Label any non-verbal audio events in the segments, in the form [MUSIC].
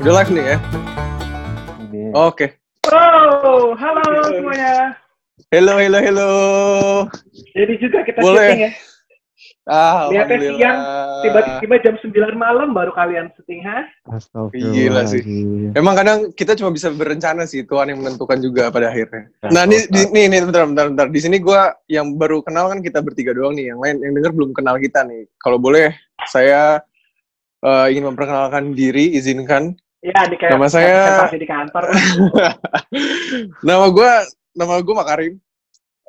Udah live nih ya? Ini. Oke. Oh, halo semuanya. Hello, hello, hello. Jadi juga kita Boleh. syuting ya. Ah, Lihatnya siang, Tiba-tiba jam 9 malam baru kalian syuting, ha? Gila sih. Emang kadang kita cuma bisa berencana sih, Tuhan yang menentukan juga pada akhirnya. Nah, ini, di, nih, nih, bentar, bentar, bentar. Di sini gua yang baru kenal kan kita bertiga doang nih. Yang lain, yang denger belum kenal kita nih. Kalau boleh, saya eh, ingin memperkenalkan diri, izinkan. Ya, di kayak Nama saya- di kantor. [LAUGHS] nama gue nama gue Makarim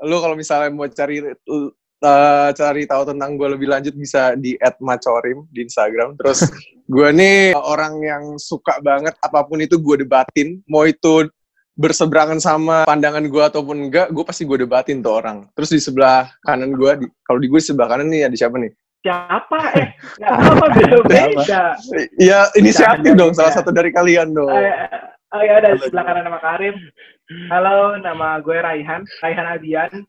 lu kalau misalnya mau cari uh, cari tahu tentang gue lebih lanjut bisa di @macorim di Instagram. Terus [LAUGHS] gue nih orang yang suka banget apa pun itu gue debatin. Mau itu berseberangan sama pandangan gue ataupun enggak gue pasti gue debatin tuh orang. Terus di sebelah kanan gue kalau di gue di sebelah kanan nih ada siapa nih Siapa? Eh, [LAUGHS] nggak apa beda-beda. ya inisiatif dong beda. salah satu dari kalian dong Eh, Oh ya, ada di sebelah kanan nama Karim. Halo, nama gue Raihan, Raihan Abian.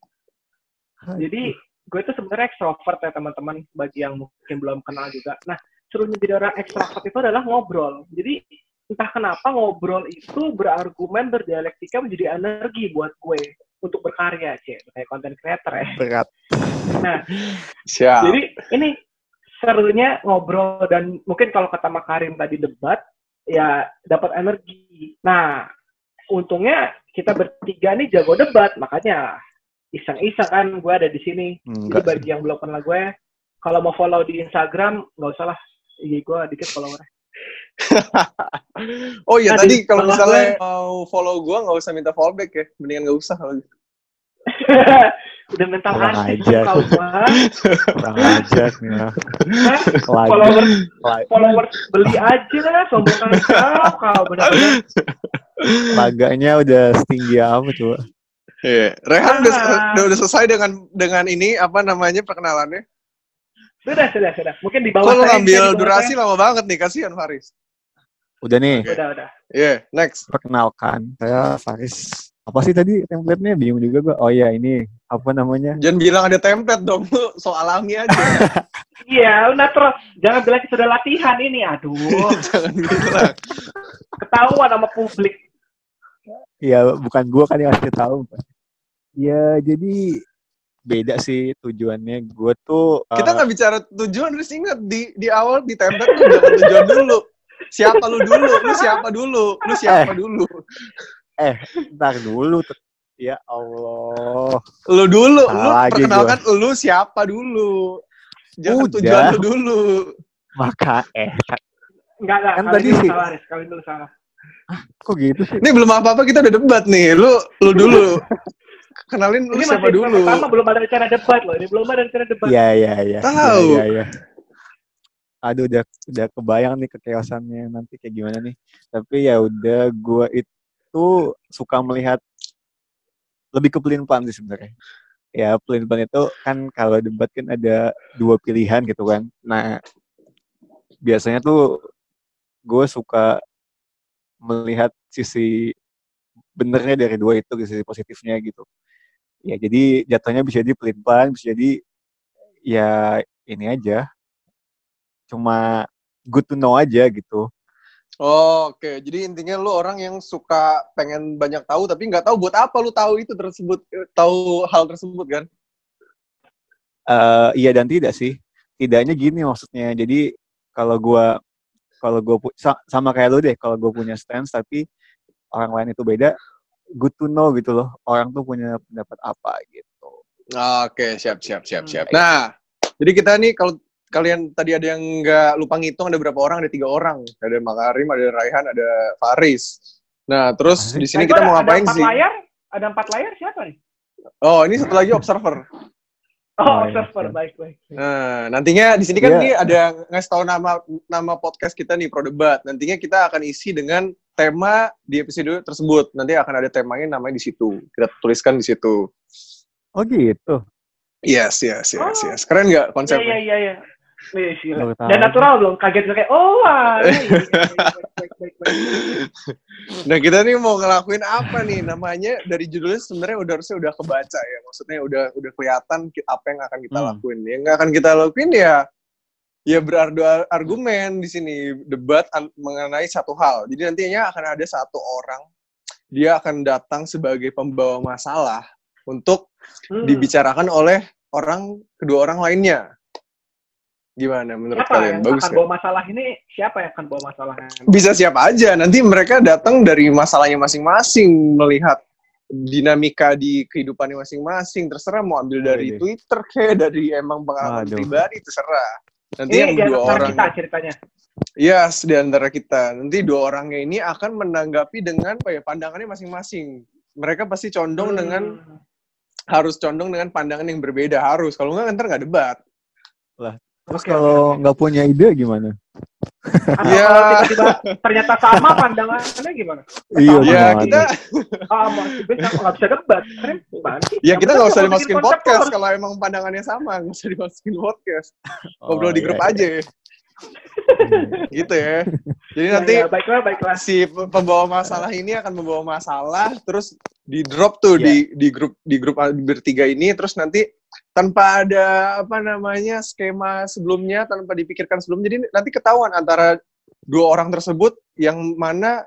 Jadi, gue tuh sebenarnya ekstrovert ya teman-teman, bagi yang mungkin belum kenal juga. Nah, serunya jadi orang ekstrovert itu adalah ngobrol. Jadi, entah kenapa ngobrol itu berargumen, berdialektika menjadi energi buat gue untuk berkarya, cek kayak content creator ya. berat. Nah, siap jadi ini serunya ngobrol dan mungkin kalau kata Makarim tadi debat, ya dapat energi. Nah, untungnya kita bertiga nih jago debat, makanya iseng-iseng kan gue ada di sini. Jadi Enggak. bagi yang belum kenal gue, kalau mau follow di Instagram, nggak usah lah. IG gue dikit followernya. [LAUGHS] Oh iya Nah, tadi di kalau misalnya gue- mau follow gua nggak usah minta follow back ya, mendingan nggak usah kalau [LAUGHS] gitu. Udah mental Kurang artis ajar. kau gue. Kurang ajar nih. ya. Lagi. Follower, Lagi. follower beli aja lah, sombongan kau, kau benar-benar. Laganya udah setinggi apa coba? Iya. Rehan udah, Ah. udah udah selesai dengan dengan ini apa namanya perkenalannya. Sudah, sudah, sudah. Mungkin di bawah saya, ngambil durasi lama banget nih, kasihan Faris. Udah nih, saya. Udah, udah. Iya, next. perkenalkan. Saya Faris. Apa sih tadi template-nya? Bingung juga gua. Oh iya, ini apa namanya? Jangan bilang ada template dong, [LAUGHS] lu so alami aja. [LAUGHS] Iya, udah terus. Jangan bilang kita sudah latihan ini. Aduh, [LAUGHS] Jangan bilang. ketahuan sama publik. Iya, bukan gua kan yang ngasih tahu. Ya, jadi beda sih tujuannya. Gue tuh Kita eh, nggak bicara tujuan, harus ingat di di awal di template tuh jangan tujuan dulu. Siapa lu dulu? Lu siapa dulu? Lu siapa dulu? ntar dulu. Ya Allah. Lu dulu, lu Salah lagi perkenalkan lu siapa dulu. Jangan Udah. tujuan lu dulu. Maka eh Enggak, enggak. Kan tadi sih. salah, Riz. Kali dulu salah. kok gitu sih? Ini belum apa-apa kita udah debat nih. Lu lu dulu. Kenalin lu Ini siapa masih dulu. pertama belum ada rencana debat loh. Ini belum ada rencana debat. Iya iya iya. Tahu. Iya iya. Aduh udah udah kebayang nih kekeosannya nanti kayak gimana nih. Tapi ya udah gua itu suka melihat lebih ke pelin-pelan sih sebenarnya. Ya pelin-pelan itu kan kalau debat kan ada dua pilihan gitu kan. Nah biasanya tuh gue suka melihat sisi benernya dari dua itu sisi positifnya gitu. Ya jadi jatuhnya bisa jadi pelin-pelan, bisa jadi ya ini aja cuma good to know aja gitu Oh, Oke, jadi intinya lu orang yang suka pengen banyak tahu tapi nggak tahu buat apa lu tahu itu tersebut tahu hal tersebut kan? Eh iya dan tidak sih tidaknya gini maksudnya jadi kalau gua kalau gua sa- sama kayak lu deh kalau gua punya stance tapi orang lain itu beda good to know gitu loh orang tuh punya pendapat apa gitu Oke, siap siap siap Hmm. siap. Nah, jadi kita nih kalau kalian tadi ada yang nggak lupa ngitung ada berapa orang? Ada tiga orang. Ada Makarim, ada Raihan, ada Faris. Nah, terus di sini Nah, kita itu mau ada ngapain sih? layar? Ada empat layar siapa nih? Oh, ini satu lagi observer. Oh, Oh, iya, observer. Baik, baik. Nah, nantinya di sini kan Iya. nih ada ngasih tahu nama nama podcast kita nih Pro Debat. Nantinya kita akan isi dengan tema di episode tersebut. Nanti akan ada temanya namanya di situ. Kita tuliskan di situ. oh gitu Yes, yes, yes, Oh. yes. Keren nggak Iya, konsepnya? iya, iya. iya. Gila. Dan natural belum? Kaget kayak, oh, wah. Nah kita nih mau ngelakuin apa nih? Namanya dari judulnya sebenarnya udah harusnya udah kebaca ya. Maksudnya udah udah kelihatan apa yang akan kita Hmm. lakuin. Yang nggak akan kita lakuin ya ya berardu argumen di sini debat mengenai satu hal. Jadi nantinya akan ada satu orang dia akan datang sebagai pembawa masalah untuk Hmm. dibicarakan oleh orang kedua orang lainnya. Gimana menurut Siapa kalian? yang Bagus akan bawa masalah ini? Siapa yang akan bawa masalahnya? Bisa siapa aja. Nanti mereka datang dari masalahnya masing-masing melihat dinamika di kehidupannya masing-masing. Terserah mau ambil dari Wede. Twitter kayak dari emang pengalaman Waduh. pribadi terserah. Nanti Ini yang dua orang kita ceritanya. Yes, di antara kita. Nanti dua orangnya ini akan menanggapi dengan apa ya, pandangannya masing-masing. Mereka pasti condong Hmm. dengan harus condong dengan pandangan yang berbeda harus. Kalau nggak ntar nggak debat. Terus Oke, kalau nggak punya ide gimana? Atau Ya. kalau tiba-tiba ternyata sama [LAUGHS] pandangannya gimana? Iya, Ya gimana? kita, Ah, mau bisa nggak bisa debat. Keren banget sih. ya kita nggak usah dimasukin podcast kalau emang pandangannya sama, nggak usah dimasukin podcast. Oh, Ngobrol di iya, grup iya. aja, Iya. gitu ya. Jadi Ya, nanti ya, baiklah, baiklah. si pe- pembawa masalah ini akan membawa masalah terus di drop tuh Iya. di di grup di grup bertiga ini terus nanti tanpa ada apa namanya skema sebelumnya tanpa dipikirkan sebelumnya jadi nanti ketahuan antara dua orang tersebut yang mana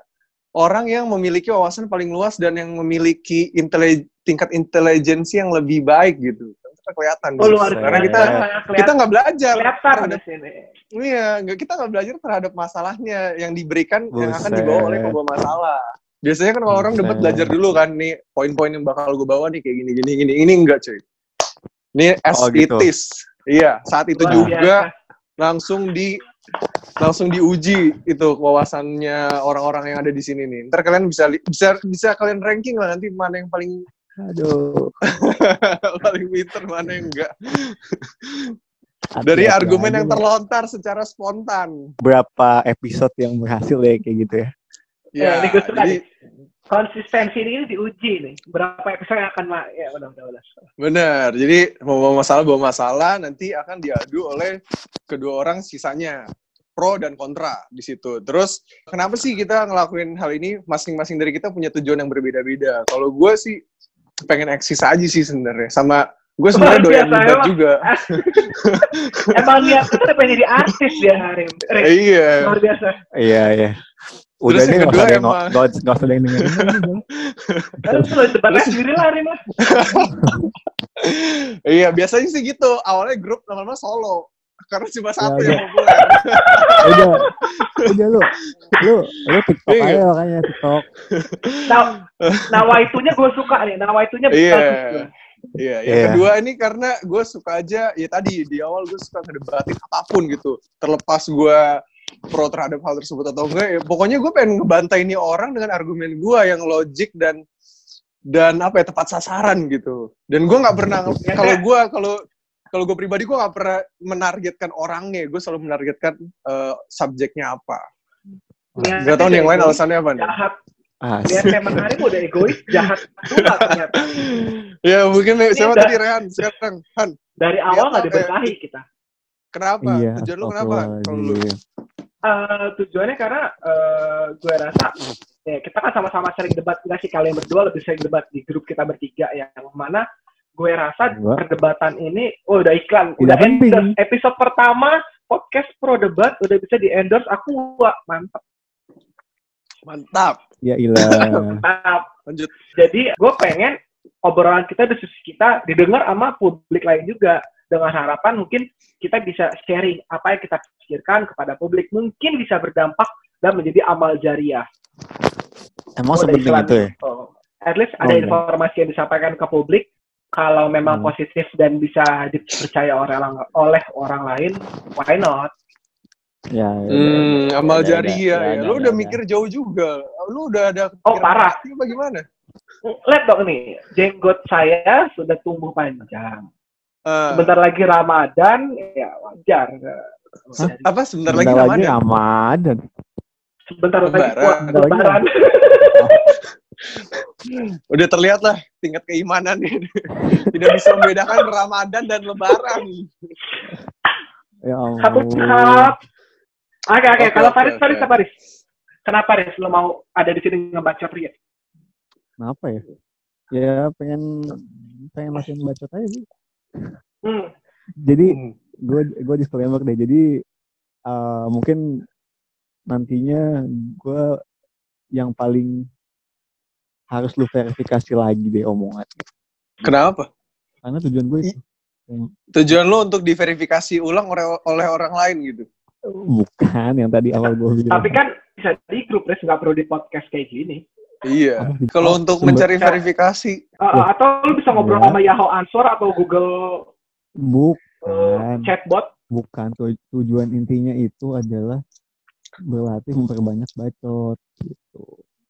orang yang memiliki wawasan paling luas dan yang memiliki intele- tingkat intelijensi yang lebih baik gitu Ntar kelihatan Oh, luar Buset. karena kita kita kelihatan, nggak belajar kelihatan terhadap di sini. Iya, nggak kita nggak belajar terhadap masalahnya yang diberikan yang akan dibawa oleh pembawa masalah. Biasanya kan kalau orang debat belajar dulu kan nih poin-poin yang bakal gue bawa nih kayak gini gini gini. Ini enggak cuy. Ini as Oh, gitu. it is. Iya, saat itu Luar juga biasa. langsung di langsung diuji itu wawasannya orang-orang yang ada di sini nih. Ntar kalian bisa bisa bisa kalian ranking lah nanti mana yang paling Aduh. [LAUGHS] paling pinter mana yang enggak. Dari argumen yang terlontar secara spontan. berapa episode yang berhasil ya kayak gitu ya? Ya, ini gue suka jadi. Konsistensi ini diuji nih. Berapa episode yang akan ya udah udah udah. Benar. Jadi mau bawa masalah bawa masalah nanti akan diadu oleh kedua orang sisanya pro dan kontra di situ. Terus kenapa sih kita ngelakuin hal ini? Masing-masing dari kita punya tujuan yang berbeda-beda. Kalau gue sih pengen eksis aja sih sebenarnya. Sama gue sebenarnya doyan debat juga. [LAUGHS] Emang niat kita pengen jadi artis dia hari ini. Eh, iya. Luar biasa. Iya iya. Udah Terus deh yang nggak usah nggak nggak usah ada yang dengerin. Terus lu debatnya sendiri hari ini. [LAUGHS] Iya, biasanya sih gitu. Awalnya grup lama-lama solo. Karena cuma satu Ya, yang populer. udah udah lu lu lu TikTok Iya. aja makanya TikTok. Nah, nawa itunya gue suka nih. Nawa itunya Iya. Iya, yang Iya. kedua ini karena gue suka aja, ya tadi di awal gue suka ngedebatin apa pun gitu. Terlepas gue pro terhadap hal tersebut atau enggak, ya pokoknya gue pengen ngebantai ini orang dengan argumen gue yang logik dan dan apa ya tepat sasaran gitu. Dan gue nggak pernah Ya, kalau kayak- gue kalau kalau gue pribadi gue nggak pernah menargetkan orangnya, gue selalu menargetkan eh, subjeknya apa. Niatnya Gak tau nih yang lain egois, alasannya apa nih. Jahat. Ah, Niat emang hari udah egois, jahat juga ternyata. [LAUGHS] Ya mungkin siapa udah- tadi Rehan sekarang Han. Dari awal nggak apa, diberkahi kita. Kenapa? iya. Tujuan lu kenapa? Kalau lu Eh, tujuannya karena eh, gue rasa ya kita kan sama-sama sering debat nggak sih? Kalian berdua lebih sering debat di grup kita bertiga yang mana gue rasa Gua- perdebatan ini oh udah iklan. Tidak udah penting. endorse. Episode pertama podcast pro debat udah bisa di endorse aku wah, mantap. Mantap. Ya ilah. mantap. Lanjut. jadi gue pengen obrolan kita diskusi kita didengar sama publik lain juga dengan harapan mungkin kita bisa sharing apa yang kita pikirkan kepada publik mungkin bisa berdampak dan menjadi amal jariah Emang Oh, sepenting itu ya? Oh, at least ada Oh, iya. informasi yang disampaikan ke publik. Kalau memang Hmm. positif dan bisa dipercaya orang oleh orang lain, why not? Ya. ya, ya, Hmm, ya, amal ya, jariah ya. ya, Lu ya, udah ya. mikir jauh juga. Lu udah ada Oh, parah. gimana? Lihat dong nih, jenggot saya sudah tumbuh panjang. Eh, Sebentar lagi Ramadan, ya wajar. Hah? apa sebentar lagi Bentar lagi Ramadan? Ramadan. Sebentar lagi Lebaran. puasa [LAUGHS] lebaran. Udah terlihat lah tingkat keimanan ini. [LAUGHS] Tidak bisa membedakan Ramadan dan Lebaran. Ya Satu ampun. cup. Oke, oke. Kalau oke. Faris, apa Faris? Kenapa Faris lo mau ada di sini ngebaca pria? Kenapa ya? Ya pengen pengen masih bacot aja sih. Hmm. Jadi Hmm. gue gue disclaimer deh. Jadi uh, mungkin nantinya gue yang paling harus lu verifikasi lagi deh omongan. Kenapa? Karena tujuan gue itu. Tujuan lo untuk diverifikasi ulang oleh, oleh orang lain gitu? Bukan yang tadi awal gue bilang. Tapi kan bisa di grup res nggak perlu di podcast kayak gini. Iya. Kalau Oh, untuk sumber- mencari verifikasi, Uh, atau lu bisa ngobrol Iya. sama Yahoo Answer atau Google uh, Bukan. chatbot. Bukan. Tu- Tujuan intinya itu adalah berlatih memperbanyak bacot gitu.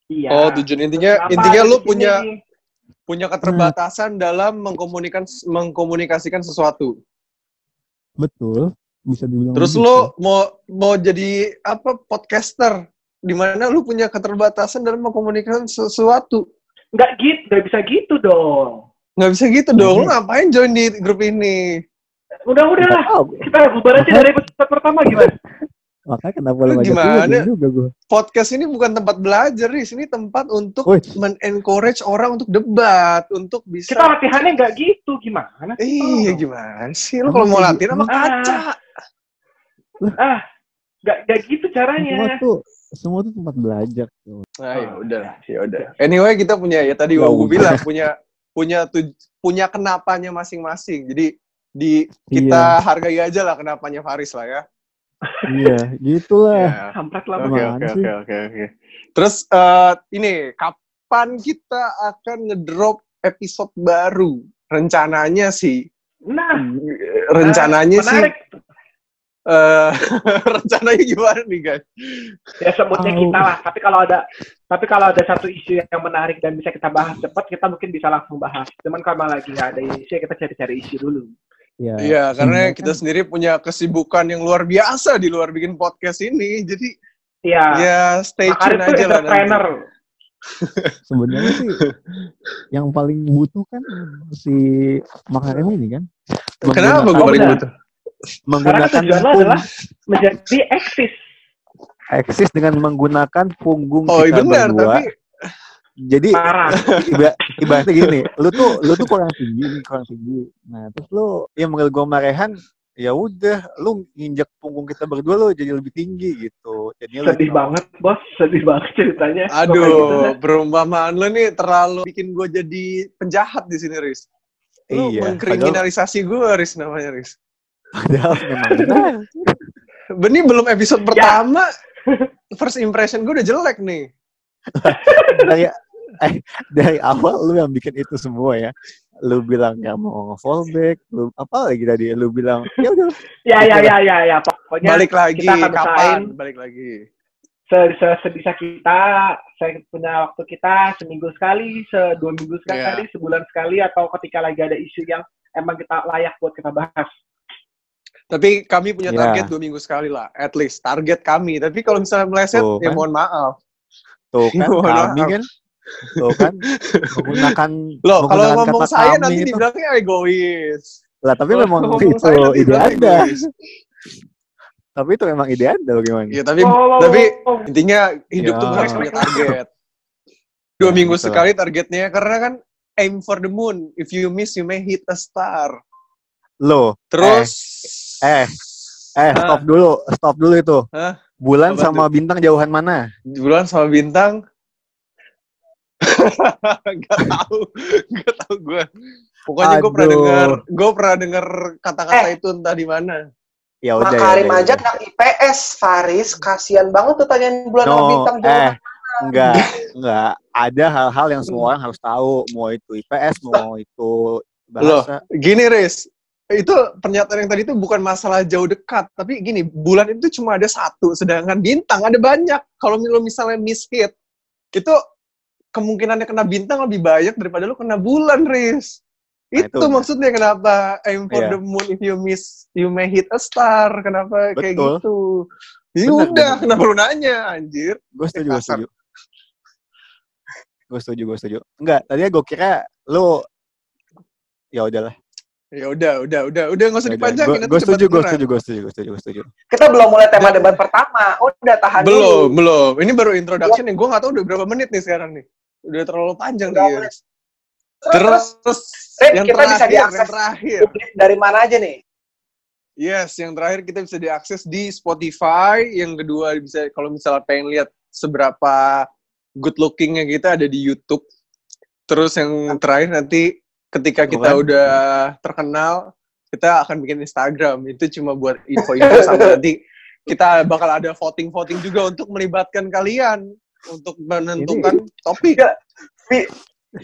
Iya. oh tujuan intinya Kenapa intinya lu di sini? punya punya keterbatasan dalam mengkomunikan mengkomunikasikan sesuatu. Betul. Bisa dibilang Terus begitu. lu mau mau jadi apa podcaster di mana lu punya keterbatasan dalam mengkomunikasikan sesuatu. nggak gitu, nggak bisa gitu dong. Nggak bisa gitu dong. Lu ngapain join di grup ini? Udah udah lah, kita bubar aja dari episode pertama gimana? makanya kenapa Lu gimana? gue juga gue. Podcast ini bukan tempat belajar, Riz. Ini tempat untuk men-encourage orang untuk debat, untuk bisa Kita latihannya nggak gitu, gimana? Iya Oh. gimana sih? Lu kalau mau latihan sama Ah. kaca. Ah, nggak nggak gitu Semua caranya. tuh semua tuh tempat belajar. Nah, ya udah, ya udah. Anyway, kita punya ya tadi Ya gua bilang punya punya tuj, punya kenapanya masing-masing. Jadi di kita hargai aja lah kenapanya Faris lah ya. Iya, gitulah. Ya. Kampret lah. Oke, oke, sih? oke, oke, oke. Terus eh, ini kapan kita akan ngedrop episode baru? Rencananya sih, Nah, rencananya sih, menarik. Eh [LAUGHS] rencananya gimana nih guys? Ya sebutnya Tahu. kita lah. Tapi kalau ada tapi kalau ada satu isu yang menarik dan bisa kita bahas cepat, kita mungkin bisa langsung bahas. Cuman kalau lagi nggak ada isu, ya kita cari-cari isu dulu. Ya, Iya, karena sebenarnya kita sendiri punya kesibukan yang luar biasa di luar bikin podcast ini. Jadi Iya. ya stay tune aja lah nanti. [LAUGHS] sebenarnya sih yang paling butuh kan si Makarim ini kan. Kenapa gue Oh, paling butuh? Karena menggunakan kan tujuan lo pung- adalah menjadi eksis. eksis dengan menggunakan punggung Oh iya kita benar, berdua. tapi Jadi Parah. iba- ibaratnya gini, lu tuh lu tuh kurang tinggi, kurang tinggi. Nah, terus lu yang manggil gua marehan, ya udah, lu nginjek punggung kita berdua lu jadi lebih tinggi gitu. Jadinya Sedih lu- banget, bos. Sedih banget ceritanya. Gitu, aduh, dah? perumpamaan lo nih terlalu bikin gue jadi penjahat di sini, Riz. Lu Iya, mengkriminalisasi gue, Riz namanya, Riz. Padahal [LAUGHS] memang benar. Ini belum episode Ya. pertama. First impression gue udah jelek nih. [LAUGHS] dari eh, dari awal lu yang bikin itu semua ya. Lu bilang nggak mau nge-fallback, lu apa lagi tadi? Lu bilang ya udah Ya, ya, ya, ya, ya. Pokoknya Balik lagi, kita akan kapan? Balik lagi. se- se- sebisa kita, saya punya waktu kita seminggu sekali, se dua minggu sekali, sebulan sekali, atau ketika lagi ada isu yang emang kita layak buat kita bahas. Tapi kami punya Ya. target dua minggu sekali lah, at least target kami. Tapi kalau misalnya meleset, Tuh, ya kan? mohon maaf. tuh [LAUGHS] kan Mohon kami maaf. kan tuh kan menggunakan Loh, kalau ngomong kata saya kami nanti itu. dibilangnya egois. Lah tapi Kalau memang ngomong itu saya ide Anda. egois. Tapi itu memang ide Anda bagaimana? Ya, tapi Oh, tapi oh, intinya hidup Ya. tuh harus punya target. [LAUGHS] Dua Ya, minggu betul. sekali targetnya karena kan aim for the moon. If you miss, you may hit a star. Loh, Terus eh eh Hah? stop dulu, stop dulu itu. Hah? Bulan Apa sama bintang jauhan mana? bulan sama bintang [LAUGHS] Gak tahu, gak tahu gue. Pokoknya gue pernah dengar, gue pernah dengar kata-kata Eh. itu entah di mana. Ya udah ya. Makarim udah, ya aja anak IPS, Faris. Kasian banget tuh tanyain bulan sama No, bintang eh jauh. enggak, enggak. Ada hal-hal yang semua orang harus tahu, mau itu IPS, mau itu bahasa. Gini, Riz, itu pernyataan yang tadi itu bukan masalah jauh dekat, tapi gini, bulan itu cuma ada satu, sedangkan bintang ada banyak. Kalau lo misalnya miss hit, itu kemungkinannya kena bintang lebih banyak daripada lo kena bulan, Riz. Nah, itu, itu. maksudnya kenapa aim for Iya. the moon if you miss you may hit a star kenapa kayak Betul. gitu ya udah kenapa lu nanya anjir Gue setuju, gue setuju. [LAUGHS] Gue setuju, gue setuju. Enggak, tadinya gue kira lu ya udahlah. Ya udah udah udah udah nggak usah dipanjangin nanti Gue setuju, gue setuju, gue setuju, gue setuju, gue setuju. Kita belum mulai tema debat pertama. Udah tahan belum dulu. belum ini baru introduction nih gue nggak tahu udah berapa menit nih sekarang nih udah terlalu panjang nih terus terus Red, yang kita bisa terakhir yang diakses terakhir publik dari mana aja nih? Yes, yang terakhir kita bisa diakses di Spotify. Yang kedua bisa kalau misalnya pengen lihat seberapa good lookingnya kita ada di YouTube. Terus yang terakhir nanti ketika kita Bukan. udah terkenal, kita akan bikin Instagram. Itu cuma buat info-info [LAUGHS] sama nanti kita bakal ada voting-voting juga untuk melibatkan kalian untuk menentukan topik. Vi-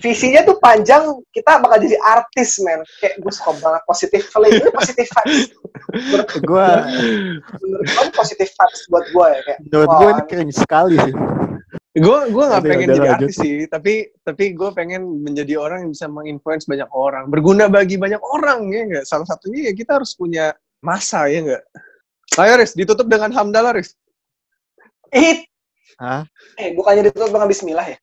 visinya tuh panjang, kita bakal jadi artis, men. Kayak gue suka banget positif vibes. Ini positif vibes. Gue Menurut [LAUGHS] gue ini positif vibes buat gue ya. Kayak, menurut gue ini keren sekali sih. Gue gue nggak pengen jadi lanjut. artis sih, tapi tapi gue pengen menjadi orang yang bisa menginfluence banyak orang, berguna bagi banyak orang ya nggak. Salah satunya ya kita harus punya masa ya nggak. Ayo Riz, ditutup dengan hamdalah Riz. eh, Hah? eh, bukannya ditutup dengan bismillah ya?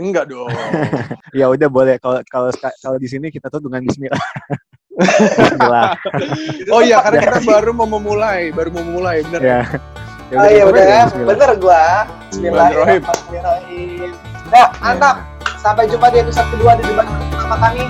Enggak dong. [LAUGHS] Ya udah boleh kalau kalau kalau di sini kita tuh dengan Bismillah. [LAUGHS] Bismillah. oh iya, karena kita baru mau memulai, baru mau memulai, bener. Ya. Oh iya udah ya, Bismillah. bener gua. Bismillahirrahmanirrahim. Bismillahirrahmanirrahim. Nah, mantap. Sampai jumpa di episode kedua di debat pertama kami.